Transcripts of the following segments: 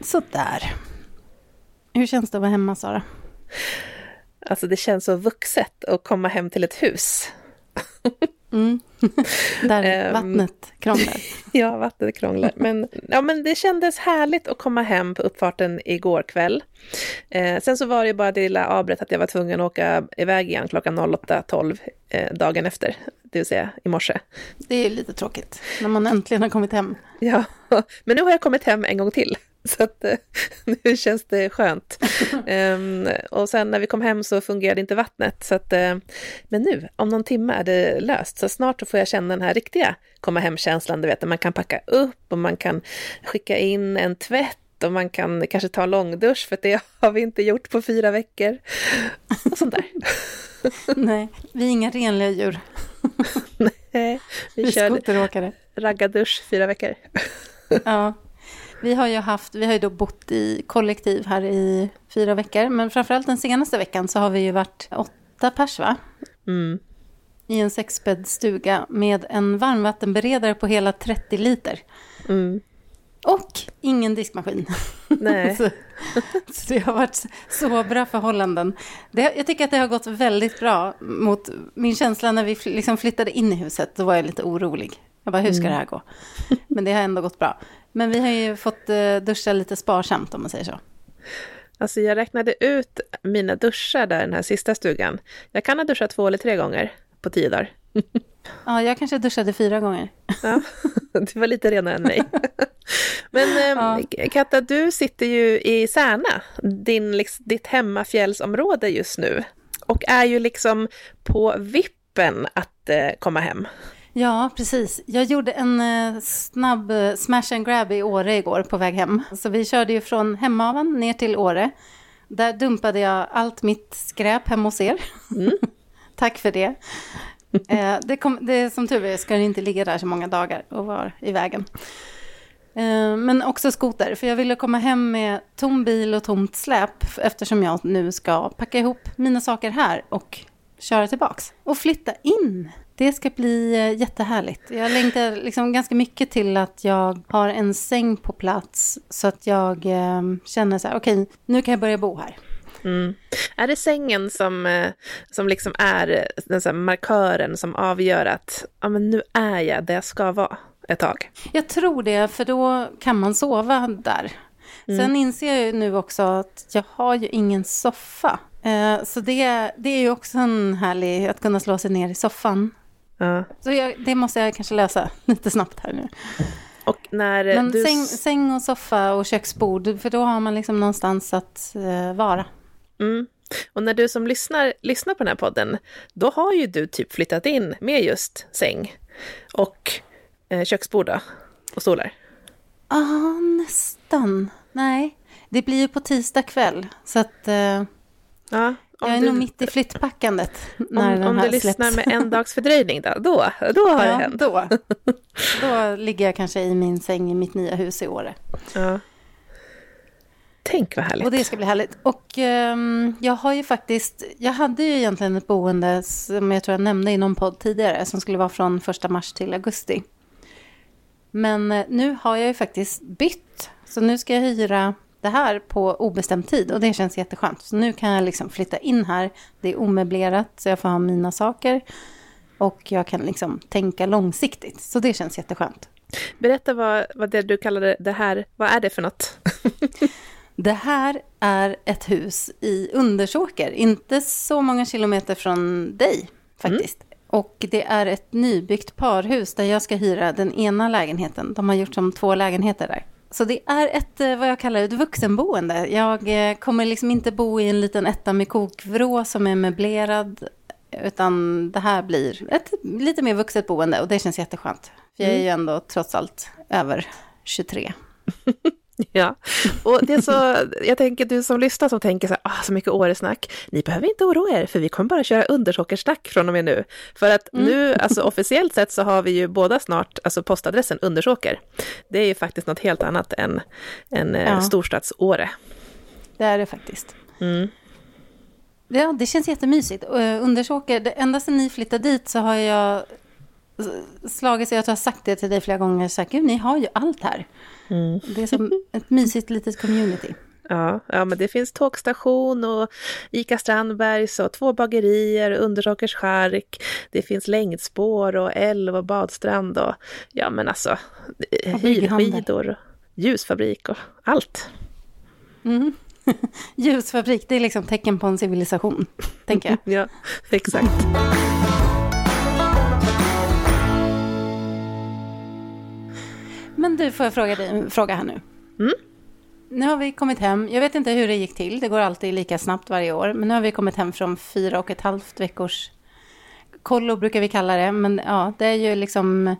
Sådär. Hur känns det att vara hemma, Sara? Alltså det känns så vuxet att komma hem till ett hus. Mm. Där Ehm. vattnet krånglar. Ja, vattnet krånglar. Men, ja, men det kändes härligt att komma hem på uppfarten igår kväll. Eh, sen så var det bara det lilla avbrott att jag var tvungen att åka iväg igen klockan 08.12 eh, dagen efter, det vill säga i morse. Det är lite tråkigt när man äntligen har kommit hem. Ja, men nu har jag kommit hem en gång till. Så att eh, nu känns det skönt. Ehm, och sen när vi kom hem så fungerade inte vattnet. Så att, eh, men nu, om någon timme är det löst. Så snart så får jag känna den här riktiga komma hem-känslan. Du vet, man kan packa upp och man kan skicka in en tvätt och man kan kanske ta en långdusch för det har vi inte gjort på fyra veckor. Och sånt där. Nej, vi är inga renliga djur. Nej, vi Vi kör raggardusch fyra veckor. Ja. Vi har ju haft, vi har ju då bott i kollektiv här i fyra veckor. Men framförallt den senaste veckan så har vi ju varit åtta pers va? Mm. I en sexbäddsstuga med en varmvattenberedare på hela 30 liter. Mm. Och ingen diskmaskin. Nej. så, så det har varit så bra förhållanden. Det, jag tycker att det har gått väldigt bra mot min känsla när vi liksom flyttade in i huset. Då var jag lite orolig. Jag bara, hur ska det här gå? Men det har ändå gått bra. Men vi har ju fått eh, duscha lite sparsamt om man säger så. Alltså jag räknade ut mina duschar där i den här sista stugan. Jag kan ha duschat två eller tre gånger på tio dagar. Ja, jag kanske duschade fyra gånger. Ja, du var lite renare än mig. Men eh, Katta, du sitter ju i Särna, din, liksom, ditt hemmafjällsområde just nu. Och är ju liksom på vippen att eh, komma hem. Ja, precis. Jag gjorde en eh, snabb eh, smash and grab i Åre igår på väg hem. Så vi körde ju från Hemavan ner till Åre. Där dumpade jag allt mitt skräp hemma hos er. Tack för det. Eh, det, kom, det. Som tur är ska det inte ligga där så många dagar och vara i vägen. Eh, men också skoter, för jag ville komma hem med tom bil och tomt släp eftersom jag nu ska packa ihop mina saker här och köra tillbaks. Och flytta in. Det ska bli eh, jättehärligt. Jag längtar liksom ganska mycket till att jag har en säng på plats så att jag eh, känner så här, okej, nu kan jag börja bo här. Mm. Är det sängen som, eh, som liksom är den så markören som avgör att ja, men nu är jag där jag ska vara ett tag? Jag tror det, för då kan man sova där. Sen inser jag ju nu också att jag har ju ingen soffa. Eh, så det, det är ju också en härlig, att kunna slå sig ner i soffan. Ja. Så jag, det måste jag kanske lösa lite snabbt här nu. Och när Men du... säng, säng och soffa och köksbord, för då har man liksom någonstans att eh, vara. Mm. Och när du som lyssnar, lyssnar på den här podden, då har ju du typ flyttat in med just säng och eh, köksbord då, och stolar. Ja, ah, nästan. Nej, det blir ju på tisdag kväll. Så att eh, Ja, om jag är du, nog mitt i flyttpackandet när om, om du släpps. lyssnar med en dags fördröjning då, då, då har det ja, hänt. då. då ligger jag kanske i min säng i mitt nya hus i Åre. Ja. Tänk vad härligt. Och det ska bli härligt. Och ehm, jag har ju faktiskt, jag hade ju egentligen ett boende som jag tror jag nämnde i någon podd tidigare, som skulle vara från första mars till augusti. Men eh, nu har jag ju faktiskt bytt, så nu ska jag hyra det här på obestämd tid och det känns jätteskönt. Så nu kan jag liksom flytta in här, det är omöblerat så jag får ha mina saker och jag kan liksom tänka långsiktigt. Så det känns jätteskönt. Berätta vad, vad det du kallade det här, vad är det för något? Det här är ett hus i Undersåker, inte så många kilometer från dig faktiskt. Och det är ett nybyggt parhus där jag ska hyra den ena lägenheten. De har gjort som två lägenheter där. Så det är ett, eh, vad jag kallar ett vuxenboende. Jag eh, kommer liksom inte bo i en liten etta med kokvrå som är möblerad. Utan det här blir ett lite mer vuxet boende och det känns jätteskönt. För jag är ju ändå trots allt över 23. Ja, och det är så, jag tänker du som lyssnar som tänker så här, ah, så mycket Åresnack, ni behöver inte oroa er, för vi kommer bara köra undersåkersnack från och med nu. För att nu, alltså officiellt sett så har vi ju båda snart, alltså postadressen Undersåker. Det är ju faktiskt något helt annat än, än Ja. ja. storstads-Åre. Det är det faktiskt. Mm. Ja, det känns jättemysigt. Eh, Undersåker, det, ända sedan ni flyttade dit så har jag slagit sig jag har sagt det till dig flera gånger. Så här, Gud, ni har ju allt här. Mm. Det är som ett mysigt litet community. Ja, ja, men det finns tågstation och Ica Strandbergs och två bagerier, Undersåkers chark, det finns längdspår och älv och badstrand och ja men alltså hyrskidor, ljusfabrik och allt. Mm. ljusfabrik, det är liksom tecken på en civilisation, tänker jag. ja, exakt. Men du, får jag fråga dig en fråga här nu? Mm? Nu har vi kommit hem. Jag vet inte hur det gick till. Det går alltid lika snabbt varje år. Men nu har vi kommit hem från fyra och ett halvt veckors kollo brukar vi kalla det. Men ja, det är ju liksom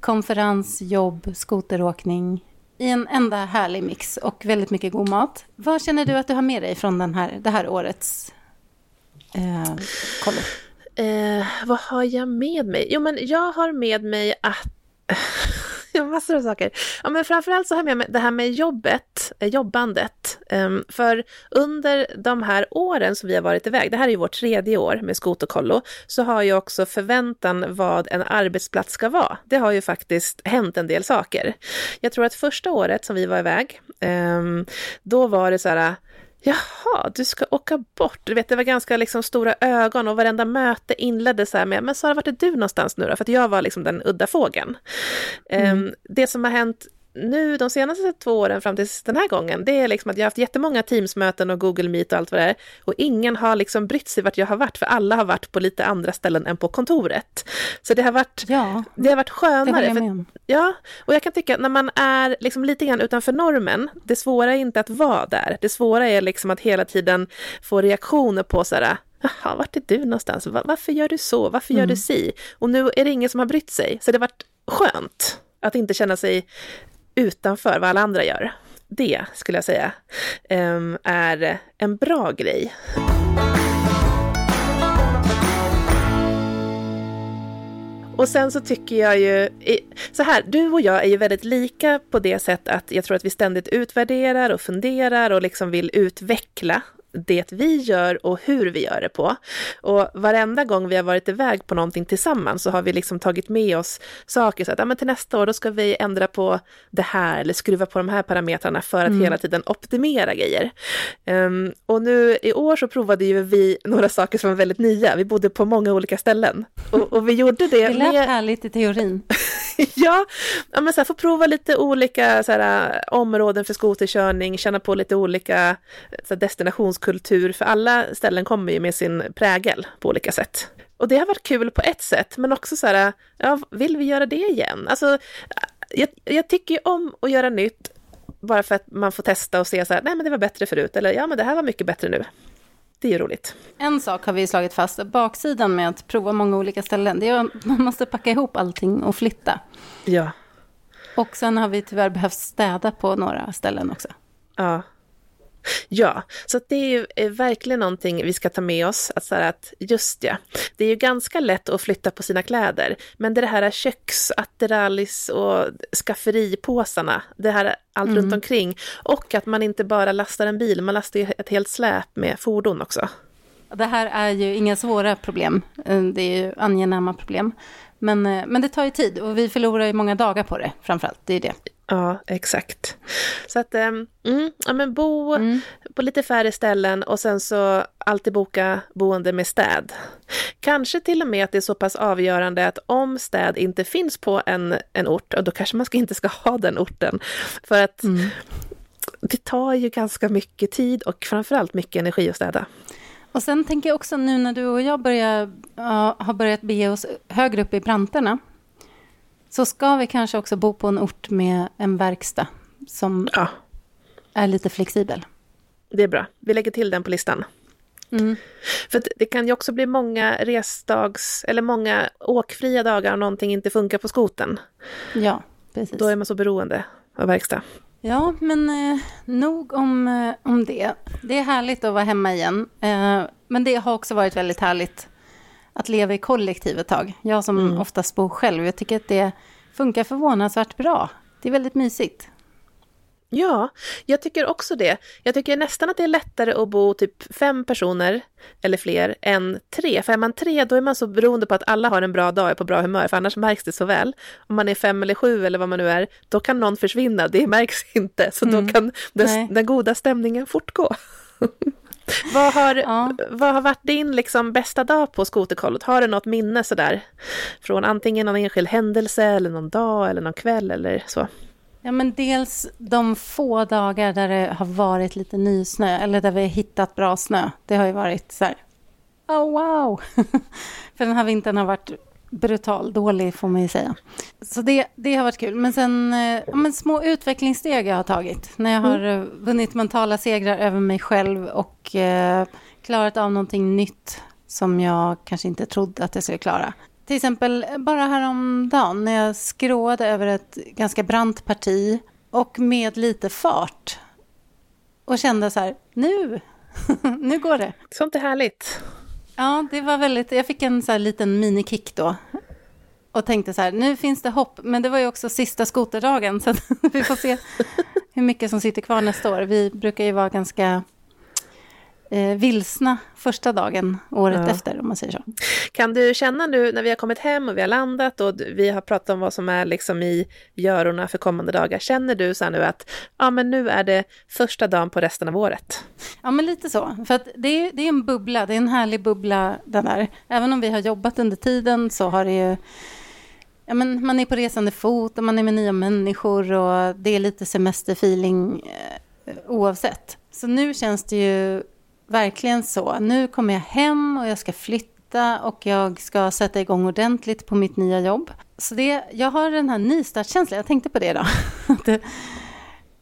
konferens, jobb, skoteråkning i en enda härlig mix och väldigt mycket god mat. Vad känner du att du har med dig från den här, det här årets eh, kollo? Eh, vad har jag med mig? Jo, men jag har med mig att ja, massor av saker. Ja, men framförallt så har jag med mig det här med jobbet, eh, jobbandet. Ehm, för under de här åren som vi har varit iväg, det här är ju vårt tredje år med Skotokollo, så har ju också förväntan vad en arbetsplats ska vara. Det har ju faktiskt hänt en del saker. Jag tror att första året som vi var iväg, ehm, då var det så här, Jaha, du ska åka bort. Du vet, det var ganska liksom stora ögon och varenda möte inleddes så här med, men Sara, vart är du någonstans nu då? För att jag var liksom den udda fågeln. Mm. Um, det som har hänt nu de senaste två åren fram till den här gången, det är liksom att jag har haft jättemånga Teams-möten och Google Meet och allt vad det är. Och ingen har liksom brytt sig vart jag har varit, för alla har varit på lite andra ställen än på kontoret. Så det har varit, ja, det har varit skönare. Det för, ja, och jag kan tycka att när man är liksom lite grann utanför normen, det svåra är inte att vara där. Det svåra är liksom att hela tiden få reaktioner på så här, Jaha, vart är du någonstans? Varför gör du så? Varför gör mm. du si? Och nu är det ingen som har brytt sig, så det har varit skönt att inte känna sig utanför vad alla andra gör. Det skulle jag säga ehm, är en bra grej. Och sen så tycker jag ju, så här, du och jag är ju väldigt lika på det sätt att jag tror att vi ständigt utvärderar och funderar och liksom vill utveckla det vi gör och hur vi gör det på. Och varenda gång vi har varit iväg på någonting tillsammans så har vi liksom tagit med oss saker så att ja, men till nästa år då ska vi ändra på det här eller skruva på de här parametrarna för att mm. hela tiden optimera grejer. Um, och nu i år så provade ju vi några saker som var väldigt nya. Vi bodde på många olika ställen och, och vi gjorde det. Det lät med... härligt i teorin. ja, ja, men så här, få prova lite olika så här, områden för skoterkörning, känna på lite olika så här, destinationskultur, för alla ställen kommer ju med sin prägel på olika sätt. Och det har varit kul på ett sätt, men också så här, ja, vill vi göra det igen? Alltså, jag, jag tycker ju om att göra nytt, bara för att man får testa och se så här, nej men det var bättre förut, eller ja men det här var mycket bättre nu. Det är ju roligt. En sak har vi slagit fast, baksidan med att prova många olika ställen, det är att man måste packa ihop allting och flytta. Ja. Och sen har vi tyvärr behövt städa på några ställen också. Ja. Ja, så det är ju är verkligen någonting vi ska ta med oss. Att, så att just ja, det är ju ganska lätt att flytta på sina kläder, men det, det här köksatteralis och skafferipåsarna, det här allt mm. runt omkring. Och att man inte bara lastar en bil, man lastar ju ett helt släp med fordon också. Det här är ju inga svåra problem, det är ju angenäma problem. Men, eh, men det tar ju tid och vi förlorar ju många dagar på det framförallt, det är det. Ja, exakt. Så att, ehm, mm, ja men bo mm. på lite färre ställen och sen så alltid boka boende med städ. Kanske till och med att det är så pass avgörande att om städ inte finns på en, en ort, då kanske man ska inte ska ha den orten. För att mm. det tar ju ganska mycket tid och framförallt mycket energi att städa. Och sen tänker jag också nu när du och jag börjar, uh, har börjat bege oss högre upp i branterna, så ska vi kanske också bo på en ort med en verkstad som ja. är lite flexibel. Det är bra. Vi lägger till den på listan. Mm. För det kan ju också bli många resdags eller många åkfria dagar om någonting inte funkar på skoten. Ja, precis. Då är man så beroende av verkstad. Ja, men eh, nog om, eh, om det. Det är härligt att vara hemma igen. Eh, men det har också varit väldigt härligt att leva i kollektiv ett tag. Jag som mm. oftast bor själv, jag tycker att det funkar förvånansvärt bra. Det är väldigt mysigt. Ja, jag tycker också det. Jag tycker nästan att det är lättare att bo typ fem personer eller fler än tre. För är man tre, då är man så beroende på att alla har en bra dag och är på bra humör, för annars märks det så väl. Om man är fem eller sju eller vad man nu är, då kan någon försvinna, det märks inte. Så mm. då kan den, den goda stämningen fortgå. vad, har, ja. vad har varit din liksom bästa dag på skoterkollot? Har du något minne sådär? Från antingen någon enskild händelse eller någon dag eller någon kväll eller så? Ja, men dels de få dagar där det har varit lite nysnö, eller där vi har hittat bra snö. Det har ju varit så här, oh wow! För den här vintern har varit brutal dålig, får man ju säga. Så det, det har varit kul. Men sen eh, ja, men små utvecklingssteg jag har tagit. När jag har mm. Eh, vunnit mentala segrar över mig själv och eh, klarat av någonting nytt som jag kanske inte trodde att jag skulle klara. Till exempel bara häromdagen när jag skråade över ett ganska brant parti och med lite fart. Och kände så här, nu, nu går det. Sånt är härligt. Ja, det var väldigt, jag fick en så här liten minikick då. Och tänkte så här, nu finns det hopp. Men det var ju också sista skoterdagen, så vi får se hur mycket som sitter kvar nästa år. Vi brukar ju vara ganska eh, vilsna första dagen året ja. efter, om man säger så. Kan du känna nu när vi har kommit hem och vi har landat och vi har pratat om vad som är liksom i görorna för kommande dagar, känner du så nu att ja, men nu är det första dagen på resten av året? Ja, men lite så. För att det är, det är en bubbla, det är en härlig bubbla den där. Även om vi har jobbat under tiden så har det ju Ja, men man är på resande fot och man är med nya människor och det är lite semesterfeeling eh, oavsett. Så nu känns det ju verkligen så. Nu kommer jag hem och jag ska flytta och jag ska sätta igång ordentligt på mitt nya jobb. Så det, jag har den här nystartskänslan, jag tänkte på det idag. att det,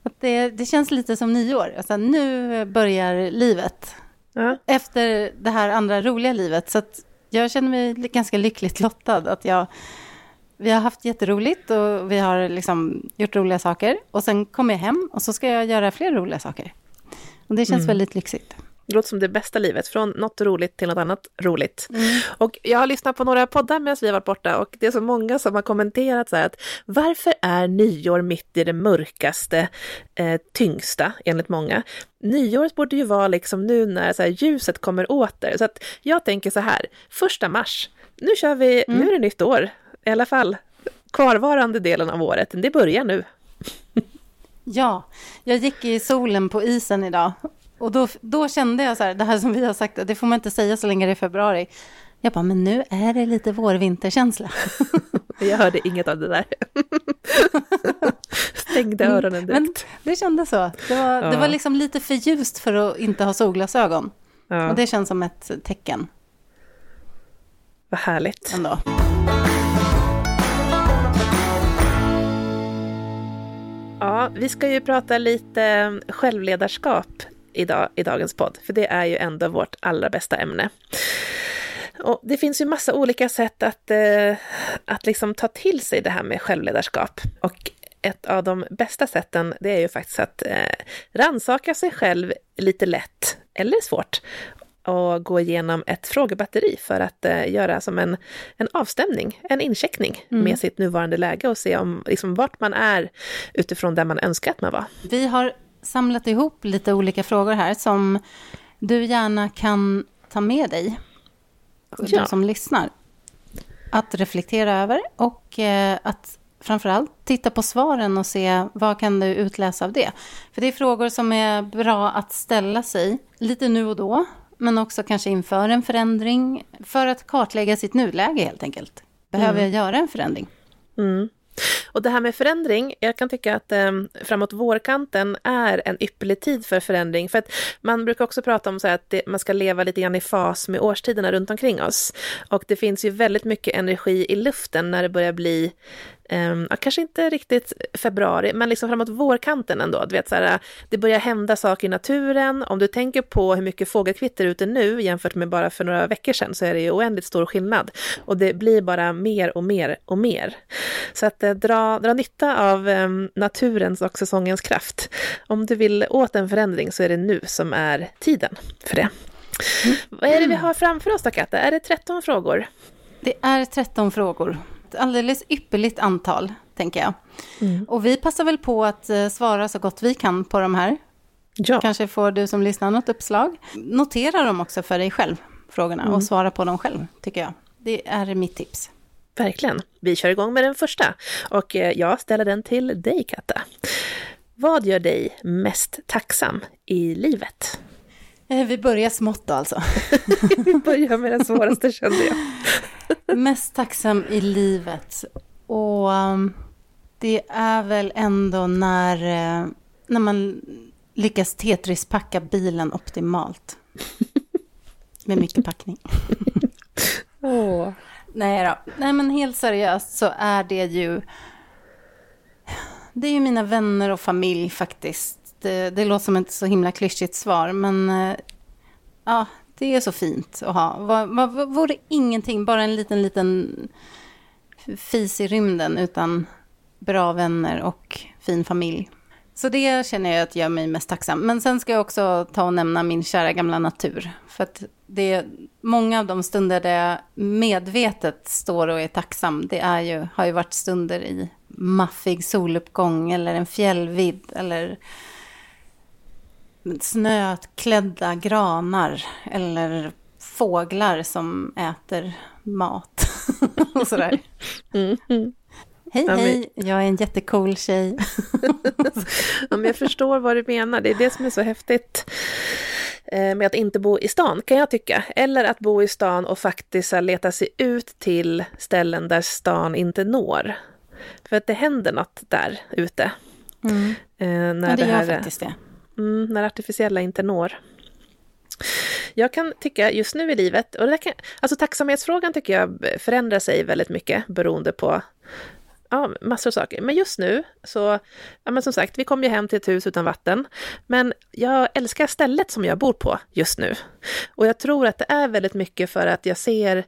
att det, det, känns lite som nyår. Alltså, nu börjar livet. Ja. Efter det här andra roliga livet. Så jag känner mig ganska lyckligt lottad. Att jag, vi har haft jätteroligt och vi har liksom gjort roliga saker. Och sen kommer jag hem och så ska jag göra fler roliga saker. Och det känns mm. väldigt lyxigt. Det låter som det bästa livet, från något roligt till något annat roligt. Mm. Och jag har lyssnat på några poddar medan vi har varit borta och det är så många som har kommenterat så här att varför är nyår mitt i det mörkaste, eh, tyngsta, enligt många? Nyåret borde ju vara liksom nu när så här, ljuset kommer åter. Så att jag tänker så här, första mars, nu kör vi, mm. nu är det nytt år, i alla fall kvarvarande delen av året, det börjar nu. Ja, jag gick i solen på isen idag och då, då kände jag så här, det här som vi har sagt, det får man inte säga så länge det är februari. Jag bara, men nu är det lite vår-vinterkänsla. jag hörde inget av det där. Stängde mm, öronen direkt. Men det kändes så. Det var, ja. det var liksom lite för ljust för att inte ha solglasögon. Ja. Och det känns som ett tecken. Vad härligt. Ändå. Ja, vi ska ju prata lite självledarskap idag, i dagens podd, för det är ju ändå vårt allra bästa ämne. Och det finns ju massa olika sätt att, eh, att liksom ta till sig det här med självledarskap. Och ett av de bästa sätten, det är ju faktiskt att eh, ransaka sig själv lite lätt, eller svårt, och gå igenom ett frågebatteri för att eh, göra som en, en avstämning, en incheckning mm. med sitt nuvarande läge och se om, liksom, vart man är utifrån där man önskar att man var. Vi har samlat ihop lite olika frågor här som du gärna kan ta med dig, ja. som lyssnar. Att reflektera över och eh, att framförallt titta på svaren och se vad kan du utläsa av det. För det är frågor som är bra att ställa sig lite nu och då, men också kanske inför en förändring, för att kartlägga sitt nuläge helt enkelt. Behöver mm. jag göra en förändring? Mm. Och det här med förändring, jag kan tycka att eh, framåt vårkanten är en ypperlig tid för förändring. För att man brukar också prata om så att det, man ska leva lite grann i fas med årstiderna runt omkring oss. Och det finns ju väldigt mycket energi i luften när det börjar bli Um, kanske inte riktigt februari, men liksom framåt vårkanten ändå. Du vet, så här, det börjar hända saker i naturen. Om du tänker på hur mycket fågelkvitter ute nu jämfört med bara för några veckor sedan så är det ju oändligt stor skillnad. Och det blir bara mer och mer och mer. Så att eh, dra, dra nytta av eh, naturens och säsongens kraft. Om du vill åt en förändring så är det nu som är tiden för det. Mm. Vad är det vi har framför oss då, Katta? Är det 13 frågor? Det är 13 frågor ett alldeles ypperligt antal. tänker jag. Mm. Och vi passar väl på att eh, svara så gott vi kan på de här. Ja. Kanske får du som lyssnar något uppslag. Notera dem också för dig själv, frågorna, mm. och svara på dem själv, tycker jag. Det är mitt tips. Verkligen. Vi kör igång med den första och eh, jag ställer den till dig, Katta. Vad gör dig mest tacksam i livet? Eh, vi börjar smått då alltså. vi börjar med den svåraste kände jag. Mest tacksam i livet. Och um, det är väl ändå när, eh, när man lyckas Tetris-packa bilen optimalt. Med mycket packning. Åh. Nej då. Nej men helt seriöst så är det ju... Det är ju mina vänner och familj faktiskt. Det, det låter som ett så himla klyschigt svar, men eh, ja, det är så fint att ha. Vad, vore ingenting, bara en liten, liten fis i rymden utan bra vänner och fin familj. Så det känner jag att gör mig mest tacksam. Men sen ska jag också ta och nämna min kära gamla natur. För att det är många av de stunder där jag medvetet står och är tacksam, det är ju, har ju varit stunder i maffig soluppgång eller en fjällvidd eller snöklädda granar eller fåglar som äter mat och sådär. Mm, mm. Hej, ja, hej, jag är en jättecool tjej. ja, men jag förstår vad du menar, det är det som är så häftigt eh, med att inte bo i stan, kan jag tycka. Eller att bo i stan och faktiskt leta sig ut till ställen där stan inte når. För att det händer något där ute. Mm. Eh, när ja, det, det här, gör faktiskt det. Mm, när artificiella inte når. Jag kan tycka just nu i livet, och det kan, alltså tacksamhetsfrågan tycker jag förändrar sig väldigt mycket beroende på ja, massor av saker. Men just nu så, ja men som sagt, vi kom ju hem till ett hus utan vatten. Men jag älskar stället som jag bor på just nu. Och jag tror att det är väldigt mycket för att jag ser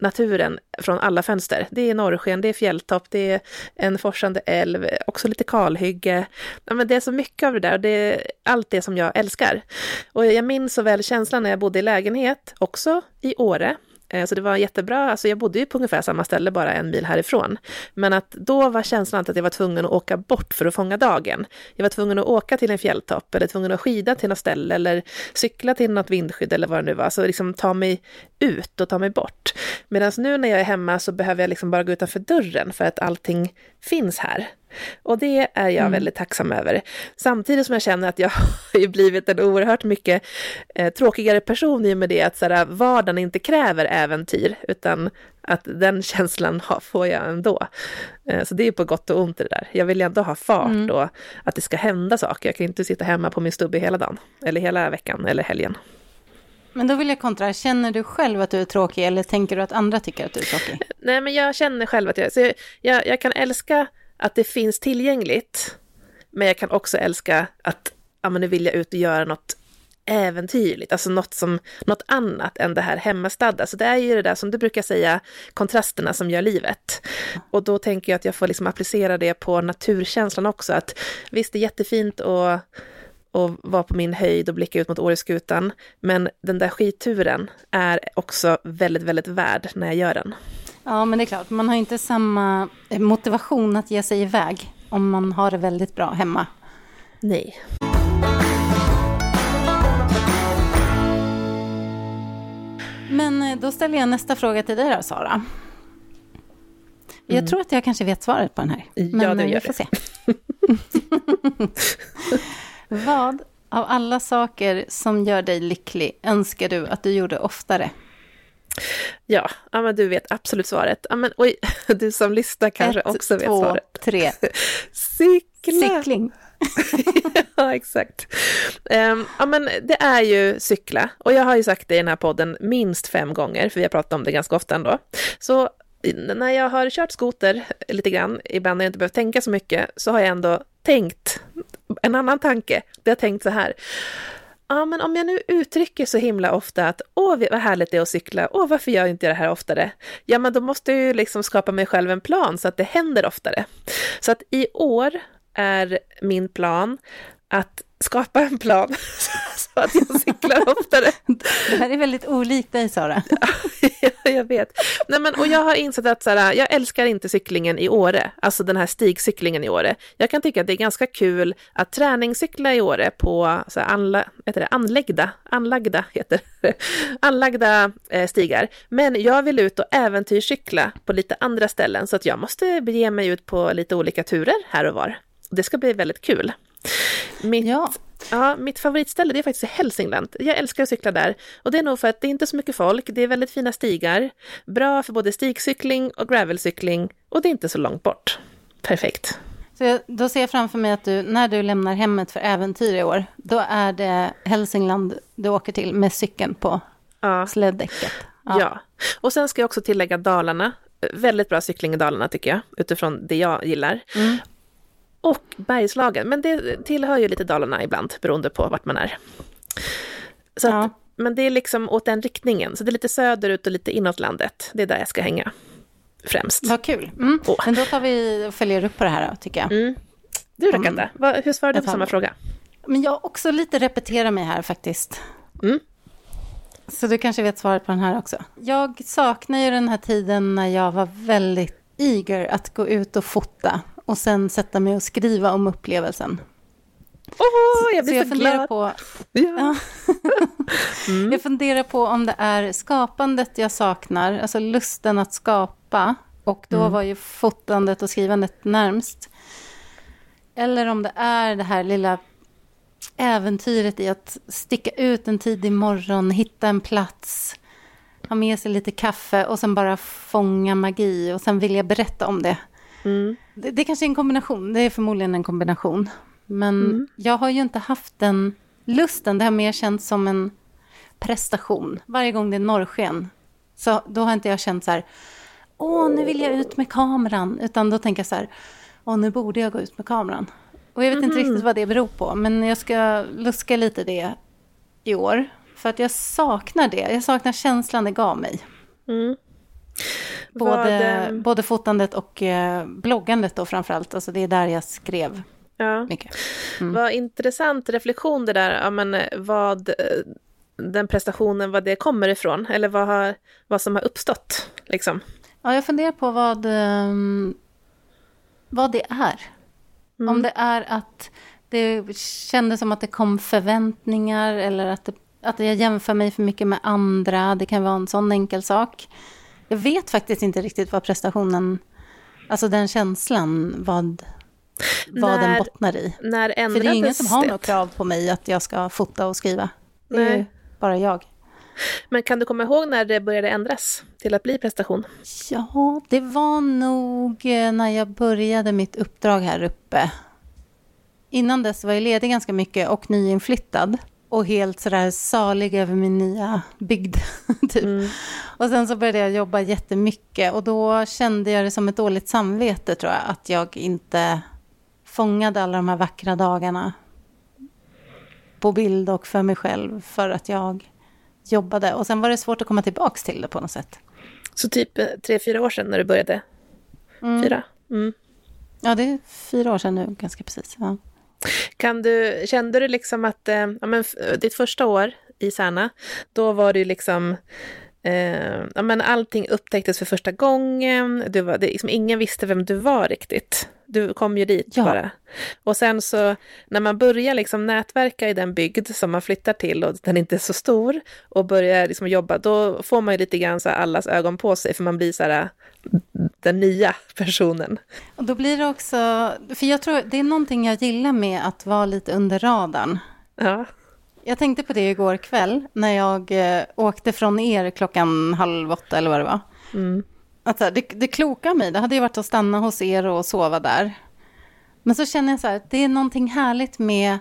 naturen från alla fönster. Det är norrsken, det är fjälltopp, det är en forsande älv, också lite kalhygge. Ja, men det är så mycket av det där och det är allt det som jag älskar. Och jag minns så väl känslan när jag bodde i lägenhet, också i Åre, Eh, så det var jättebra, alltså jag bodde ju på ungefär samma ställe, bara en mil härifrån. Men att då var känslan att jag var tvungen att åka bort för att fånga dagen. Jag var tvungen att åka till en fjälltopp, eller tvungen att skida till något ställe, eller cykla till något vindskydd eller vad det nu var. Så liksom ta mig ut och ta mig bort. Medan nu när jag är hemma så behöver jag liksom bara gå utanför dörren för att allting finns här. Och det är jag mm. väldigt tacksam över. Samtidigt som jag känner att jag har blivit en oerhört mycket eh, tråkigare person i och med det att så här, vardagen inte kräver äventyr, utan att den känslan ha, får jag ändå. Eh, så det är på gott och ont det där. Jag vill ändå ha fart mm. och att det ska hända saker. Jag kan inte sitta hemma på min stubbe hela dagen, eller hela veckan, eller helgen. Men då vill jag kontra, känner du själv att du är tråkig eller tänker du att andra tycker att du är tråkig? Nej, men jag känner själv att jag, så jag, jag kan älska att det finns tillgängligt. Men jag kan också älska att ja, men nu vill jag ut och göra något äventyrligt, alltså något, som, något annat än det här hemmastadda. Så det är ju det där som du brukar säga, kontrasterna som gör livet. Och då tänker jag att jag får liksom applicera det på naturkänslan också, att visst det är jättefint att och vara på min höjd och blicka ut mot Åreskutan. Men den där skituren är också väldigt, väldigt värd när jag gör den. Ja, men det är klart, man har inte samma motivation att ge sig iväg om man har det väldigt bra hemma. Nej. Men eh, då ställer jag nästa fråga till dig då, Sara. Jag mm. tror att jag kanske vet svaret på den här. Men ja, det eh, gör vi får se. Vad av alla saker som gör dig lycklig önskar du att du gjorde oftare? Ja, ja men du vet absolut svaret. Ja, men, oj, du som lyssnar kanske Ett, också vet två, svaret. tre. Cykla! Cykling. ja, exakt. Um, ja, men det är ju cykla. Och jag har ju sagt det i den här podden minst fem gånger, för vi har pratat om det ganska ofta ändå. Så när jag har kört skoter lite grann, ibland när jag inte behövt tänka så mycket, så har jag ändå tänkt en annan tanke. Jag har tänkt så här. Ja, men om jag nu uttrycker så himla ofta att åh, vad härligt det är att cykla, åh, varför gör jag inte det här oftare? Ja, men då måste jag ju liksom skapa mig själv en plan så att det händer oftare. Så att i år är min plan att skapa en plan så att jag cyklar oftare. Det här är väldigt olikt dig, Sara. ja, jag vet. Nej, men, och jag har insett att så här, jag älskar inte cyklingen i Åre, alltså den här stigcyklingen i Åre. Jag kan tycka att det är ganska kul att träningscykla i Åre på så här, anla, heter det, anläggda, anlagda, heter det, anlagda eh, stigar. Men jag vill ut och äventyrscykla på lite andra ställen så att jag måste bege mig ut på lite olika turer här och var. Det ska bli väldigt kul. Mitt, ja. Ja, mitt favoritställe det är faktiskt Hälsingland. Jag älskar att cykla där. Och det är nog för att det är inte så mycket folk, det är väldigt fina stigar. Bra för både stigcykling och gravelcykling och det är inte så långt bort. Perfekt. Så jag, då ser jag framför mig att du, när du lämnar hemmet för äventyr i år, då är det Hälsingland du åker till med cykeln på ja. släddäcket. Ja. ja. och sen ska jag också tillägga Dalarna. Väldigt bra cykling i Dalarna tycker jag, utifrån det jag gillar. Mm och Bergslagen. Men det tillhör ju lite Dalarna ibland, beroende på vart man är. Så ja. att, men det är liksom åt den riktningen, så det är lite söderut och lite inåt landet. Det är där jag ska hänga främst. Vad kul. Mm. Oh. Men då tar vi och följer upp på det här, tycker jag. Mm. Du då? Mm. Hur svarar du på samma fråga? Men jag också lite repeterar mig här faktiskt. Mm. Så du kanske vet svaret på den här också. Jag saknar ju den här tiden när jag var väldigt eager att gå ut och fota och sen sätta mig och skriva om upplevelsen. Oh, jag blir så, så jag funderar glad. På, ja. mm. Jag funderar på om det är skapandet jag saknar, alltså lusten att skapa. Och då mm. var ju fotandet och skrivandet närmst. Eller om det är det här lilla äventyret i att sticka ut en tidig morgon, hitta en plats, ha med sig lite kaffe och sen bara fånga magi och sen vill jag berätta om det. Mm. Det, det kanske är en kombination, det är förmodligen en kombination. Men mm. jag har ju inte haft den lusten, det har mer känts som en prestation. Varje gång det är norrsken, så då har inte jag känt så här, åh, nu vill jag ut med kameran, utan då tänker jag så här, åh, nu borde jag gå ut med kameran. Och jag vet mm. inte riktigt vad det beror på, men jag ska luska lite det i år. För att jag saknar det, jag saknar känslan det gav mig. Mm. Både, Vad, ehm, både fotandet och eh, bloggandet då framförallt. Alltså det är där jag skrev ja. mycket. Mm. Vad intressant reflektion det där, ja, men, eh, vad eh, den prestationen, vad det kommer ifrån. Eller vad, har, vad som har uppstått. Liksom. Ja, jag funderar på vad, um, vad det är. Mm. Om det är att det kändes som att det kom förväntningar eller att, det, att jag jämför mig för mycket med andra. Det kan vara en sån enkel sak. Jag vet faktiskt inte riktigt vad prestationen, alltså den känslan, vad, vad när, den bottnar i. När För det är ingen som har något krav på mig att jag ska fota och skriva. Det är Nej. bara jag. Men kan du komma ihåg när det började ändras till att bli prestation? Ja, det var nog eh, när jag började mitt uppdrag här uppe. Innan dess var jag ledig ganska mycket och nyinflyttad och helt sådär salig över min nya bygd. typ. Mm. Och sen så började jag jobba jättemycket och då kände jag det som ett dåligt samvete tror jag, att jag inte fångade alla de här vackra dagarna på bild och för mig själv för att jag jobbade. Och sen var det svårt att komma tillbaka till det på något sätt. Så typ eh, tre, fyra år sedan när du började? Mm. Fyra? Mm. Ja, det är fyra år sedan nu, ganska precis. Ja. Kan du, kände du liksom att, eh, ja, men, ditt första år i Särna, då var det liksom, eh, ja, men allting upptäcktes för första gången, du var, det, liksom, ingen visste vem du var riktigt. Du kom ju dit ja. bara. Och sen så när man börjar liksom nätverka i den bygd som man flyttar till och den inte är så stor och börjar liksom jobba, då får man ju lite grann så allas ögon på sig för man blir så här den nya personen. Och då blir det också, för jag tror det är någonting jag gillar med att vara lite under radarn. Ja. Jag tänkte på det igår kväll när jag eh, åkte från er klockan halv åtta eller vad det var. Mm. Att det, det kloka mig, det hade ju varit att stanna hos er och sova där. Men så känner jag så här, det är någonting härligt med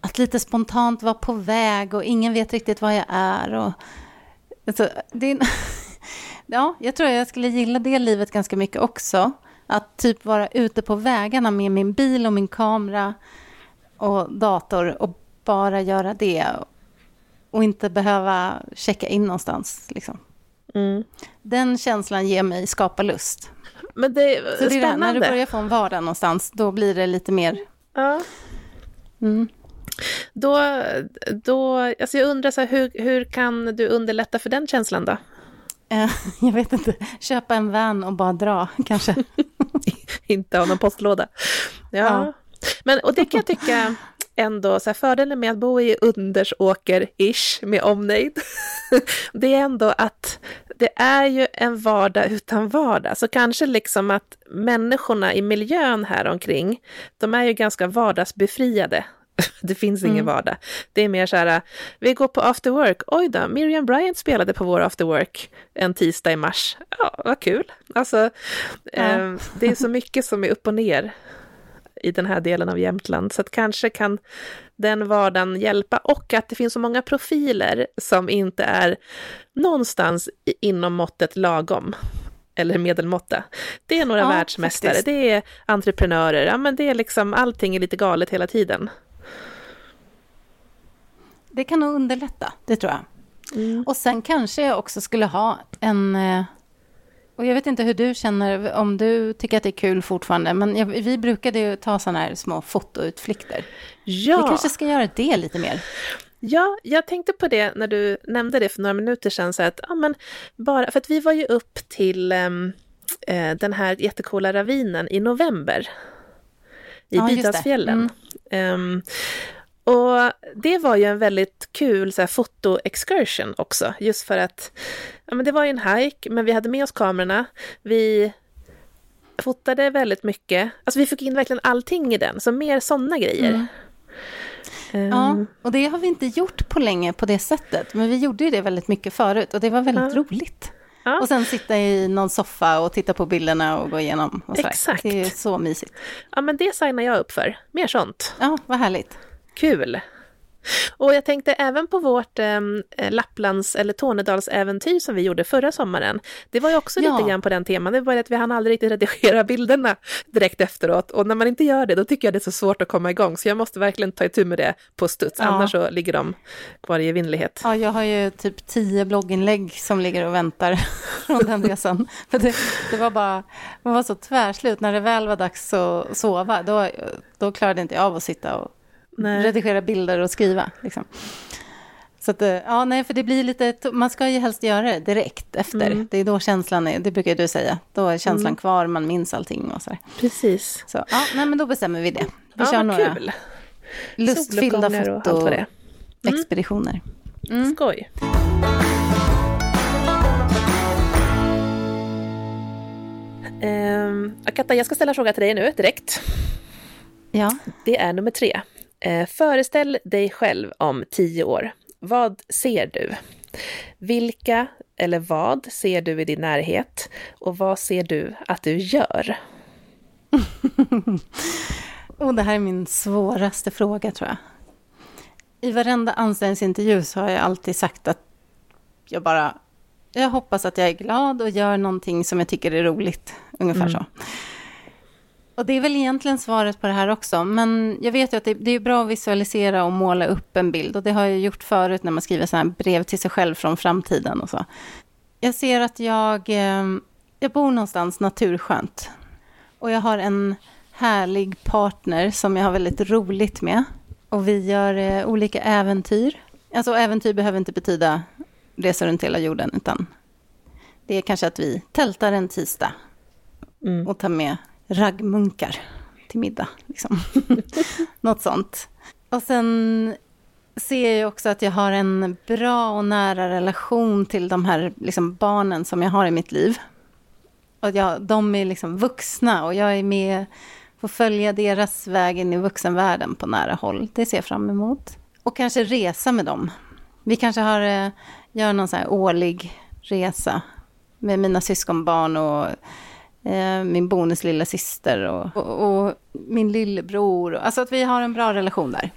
att lite spontant vara på väg och ingen vet riktigt var jag är. Och, alltså, det är, ja, jag tror jag skulle gilla det livet ganska mycket också. Att typ vara ute på vägarna med min bil och min kamera och dator och bara göra det. Och inte behöva checka in någonstans. Liksom. Mm. Den känslan ger mig skapa lust. Men det är Så det är det när du börjar få en vardag någonstans, då blir det lite mer... Ja. Mm. då, då, alltså jag undrar så här, hur, hur kan du underlätta för den känslan då? Eh, jag vet inte, köpa en van och bara dra kanske. inte ha någon postlåda. Ja. ja. Men, och det kan jag tycka ändå, så här, fördelen med att bo i Undersåker-ish med omnejd, det är ändå att det är ju en vardag utan vardag. Så kanske liksom att människorna i miljön här omkring, de är ju ganska vardagsbefriade. Det finns ingen mm. vardag. Det är mer så här, vi går på after work. Oj då, Miriam Bryant spelade på vår after work en tisdag i mars. Ja, vad kul. Alltså, ja. eh, det är så mycket som är upp och ner i den här delen av Jämtland. Så att kanske kan den vardagen hjälpa och att det finns så många profiler som inte är någonstans inom måttet lagom eller medelmåtta. Det är några ja, världsmästare, faktiskt. det är entreprenörer, ja men det är liksom allting är lite galet hela tiden. Det kan nog underlätta, det tror jag. Mm. Och sen kanske jag också skulle ha en eh, och jag vet inte hur du känner, om du tycker att det är kul fortfarande, men jag, vi brukade ju ta sådana här små fotoutflykter. Ja. Vi kanske ska göra det lite mer. Ja, jag tänkte på det när du nämnde det för några minuter sedan, så att, ja, men bara, för att vi var ju upp till um, eh, den här jättekola ravinen i november i ja, Bidalsfjällen. Mm. Um, och det var ju en väldigt kul så här, foto-excursion också, just för att ja, men det var ju en hike, men vi hade med oss kamerorna. Vi fotade väldigt mycket. Alltså vi fick in verkligen allting i den, så mer sådana grejer. Mm. Um, ja, och det har vi inte gjort på länge på det sättet. Men vi gjorde ju det väldigt mycket förut och det var väldigt ja. roligt. Ja. Och sen sitta i någon soffa och titta på bilderna och gå igenom. Och Exakt. Det är så mysigt. Ja, men det signar jag upp för. Mer sånt. Ja, vad härligt. Kul! Och jag tänkte även på vårt eh, Lapplands eller Tornedalsäventyr som vi gjorde förra sommaren. Det var ju också ja. lite grann på den teman, det var att vi hann aldrig riktigt redigera bilderna direkt efteråt. Och när man inte gör det, då tycker jag det är så svårt att komma igång. Så jag måste verkligen ta itu med det på studs, ja. annars så ligger de kvar i evinnerlighet. Ja, jag har ju typ tio blogginlägg som ligger och väntar från den resan. För det, det, var bara, man var så tvärslut, när det väl var dags att sova, då, då klarade inte jag av att sitta och nej. redigera bilder och skriva. Liksom. Så att, eh, ja, nej, för det blir lite, man ska ju helst göra det direkt efter. Mm. Det är då känslan är, det brukar du säga, då är känslan mm. kvar, man minns allting och så. Precis. Så, ja, nej, men då bestämmer vi det. Vi ja, kör några kul. lustfyllda fotoexpeditioner. Mm. Mm. Skoj. Um, Akatta, jag ska ställa en fråga till dig nu direkt. Ja. Det är nummer tre. Eh, föreställ dig själv om tio år. Vad ser du? Vilka eller vad ser du i din närhet? Och vad ser du att du gör? oh, det här är min svåraste fråga tror jag. I varenda anställningsintervju så har jag alltid sagt att jag bara... Jag hoppas att jag är glad och gör någonting som jag tycker är roligt. Ungefär mm. så. Och det är väl egentligen svaret på det här också, men jag vet ju att det, det, är bra att visualisera och måla upp en bild, och det har jag gjort förut när man skriver så här brev till sig själv från framtiden och så. Jag ser att jag, eh, jag bor någonstans naturskönt, och jag har en härlig partner som jag har väldigt roligt med, och vi gör eh, olika äventyr. Alltså äventyr behöver inte betyda resa runt hela jorden, utan det är kanske att vi tältar en tisdag mm. och tar med raggmunkar till middag. Liksom. Något sånt. Och sen ser jag också att jag har en bra och nära relation till de här liksom, barnen som jag har i mitt liv. Och jag, de är liksom vuxna och jag är med får följa deras väg in i vuxenvärlden på nära håll. Det ser jag fram emot. Och kanske resa med dem. Vi kanske har, eh, gör någon så här årlig resa med mina syskonbarn och min bonus lilla syster och, och, och, min lillebror. Alltså att vi har en bra relation där.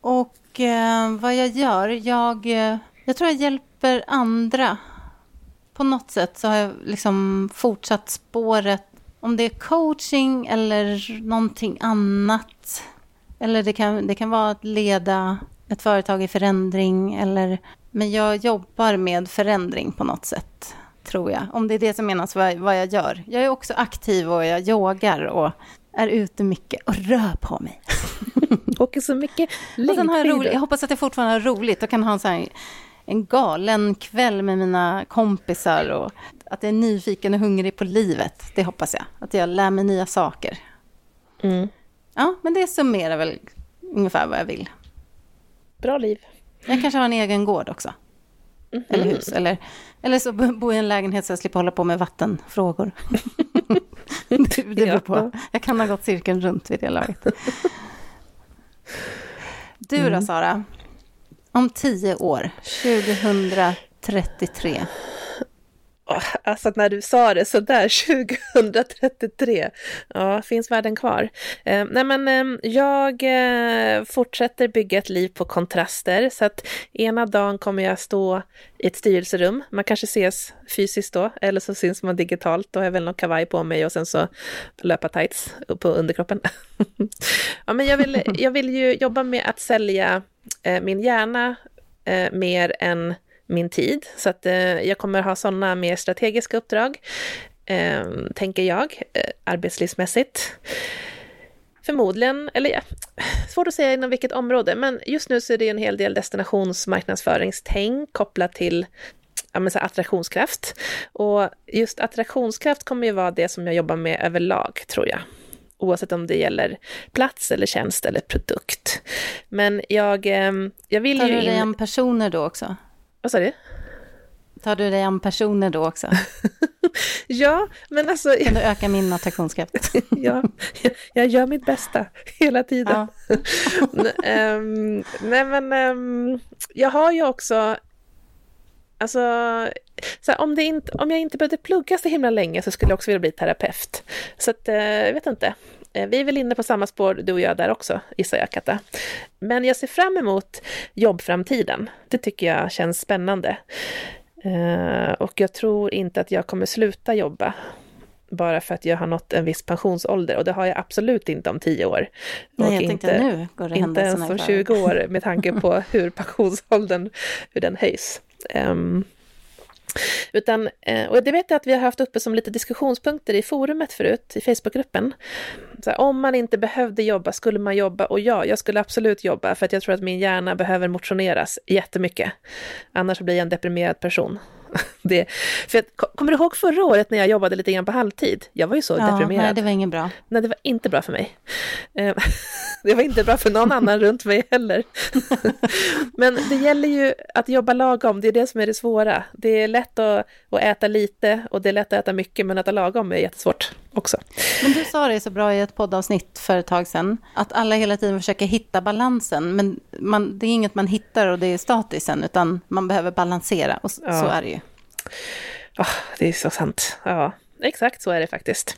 Och eh, vad jag gör, jag, eh, jag tror jag hjälper andra. På något sätt så har jag liksom fortsatt spåret, om det är coaching eller någonting annat. Eller det kan, det kan vara att leda ett företag i förändring. Eller, men jag jobbar med förändring på något sätt tror jag. Om det är det som menas vad, vad jag gör. Jag är också aktiv och jag yogar och är ute mycket och rör på mig. åker så mycket har jag, roligt, jag hoppas att jag fortfarande har roligt och kan ha en, så här, en galen kväll med mina kompisar och att jag är nyfiken och hungrig på livet. Det hoppas jag. Att jag lär mig nya saker. Mm. Ja, men det summerar väl ungefär vad jag vill. Bra liv. Jag kanske har en egen gård också. Mm. Eller hus. Eller, eller så bo i en lägenhet så jag slipper hålla på med vattenfrågor. det, beror på. Jag kan ha gått cirkeln runt vid det laget. Du då, mm. Sara? Om tio år, 2033. Alltså när du sa det så där 2033, ja, finns världen kvar? Eh, nej men eh, jag eh, fortsätter bygga ett liv på kontraster, så att ena dagen kommer jag stå i ett styrelserum, man kanske ses fysiskt då, eller så syns man digitalt, då har jag väl någon kavaj på mig och sen så löpa tights på underkroppen. ja men jag vill, jag vill ju jobba med att sälja eh, min hjärna eh, mer än min tid. Så att eh, jag kommer ha sådana mer strategiska uppdrag, eh, tänker jag, eh, arbetslivsmässigt. Förmodligen, eller ja, svårt att säga inom vilket område, men just nu så är det en hel del destinationsmarknadsföringstänk kopplat till ja, men så attraktionskraft. Och just attraktionskraft kommer ju vara det som jag jobbar med överlag, tror jag. Oavsett om det gäller plats eller tjänst eller produkt. Men jag, jag vill Tar ju... Tar du dig in... personer då också? Vad sa du? Tar du dig an personer då också? ja, men alltså... Kan du öka min attraktionskraft? ja, jag, gör mitt bästa hela tiden. Ja. um, nej, men um, jag har ju också... Alltså, så här, om, det inte, om jag inte behövde plugga så himla länge så skulle jag också vilja bli terapeut. Så att, uh, jag vet inte. Eh, vi är väl inne på samma spår, du och jag där också, gissar jag, Katta. Men jag ser fram emot jobbframtiden. Det tycker jag känns spännande. Eh, och jag tror inte att jag kommer sluta jobba bara för att jag har nått en viss pensionsålder och det har jag absolut inte om tio år. Nej, och jag inte, nu går det Inte ens om 20 år med tanke på hur pensionsåldern hur den höjs. Um, utan, eh, och det vet jag att vi har haft uppe som lite diskussionspunkter i forumet förut, i Facebookgruppen. Så här, om man inte behövde jobba, skulle man jobba? Och ja, jag skulle absolut jobba, för att jag tror att min hjärna behöver motioneras jättemycket. Annars blir jag en deprimerad person. Det, för jag, kommer du ihåg förra året när jag jobbade lite grann på halvtid? Jag var ju så ja, deprimerad. Nej, det var inget bra. Nej, det var inte bra för mig. Eh, det var inte bra för någon annan runt mig heller. Men det gäller ju att jobba lagom, det är det som är det svåra. Det är lätt att, att äta lite och det är lätt att äta mycket, men att äta lagom är jättesvårt också. Men du sa det så bra i ett poddavsnitt för ett tag sedan, att alla hela tiden försöker hitta balansen, men man, det är inget man hittar och det är statiskt sen, utan man behöver balansera och ja. så är det ju. Oh, det är så sant. Ja, exakt så är det faktiskt.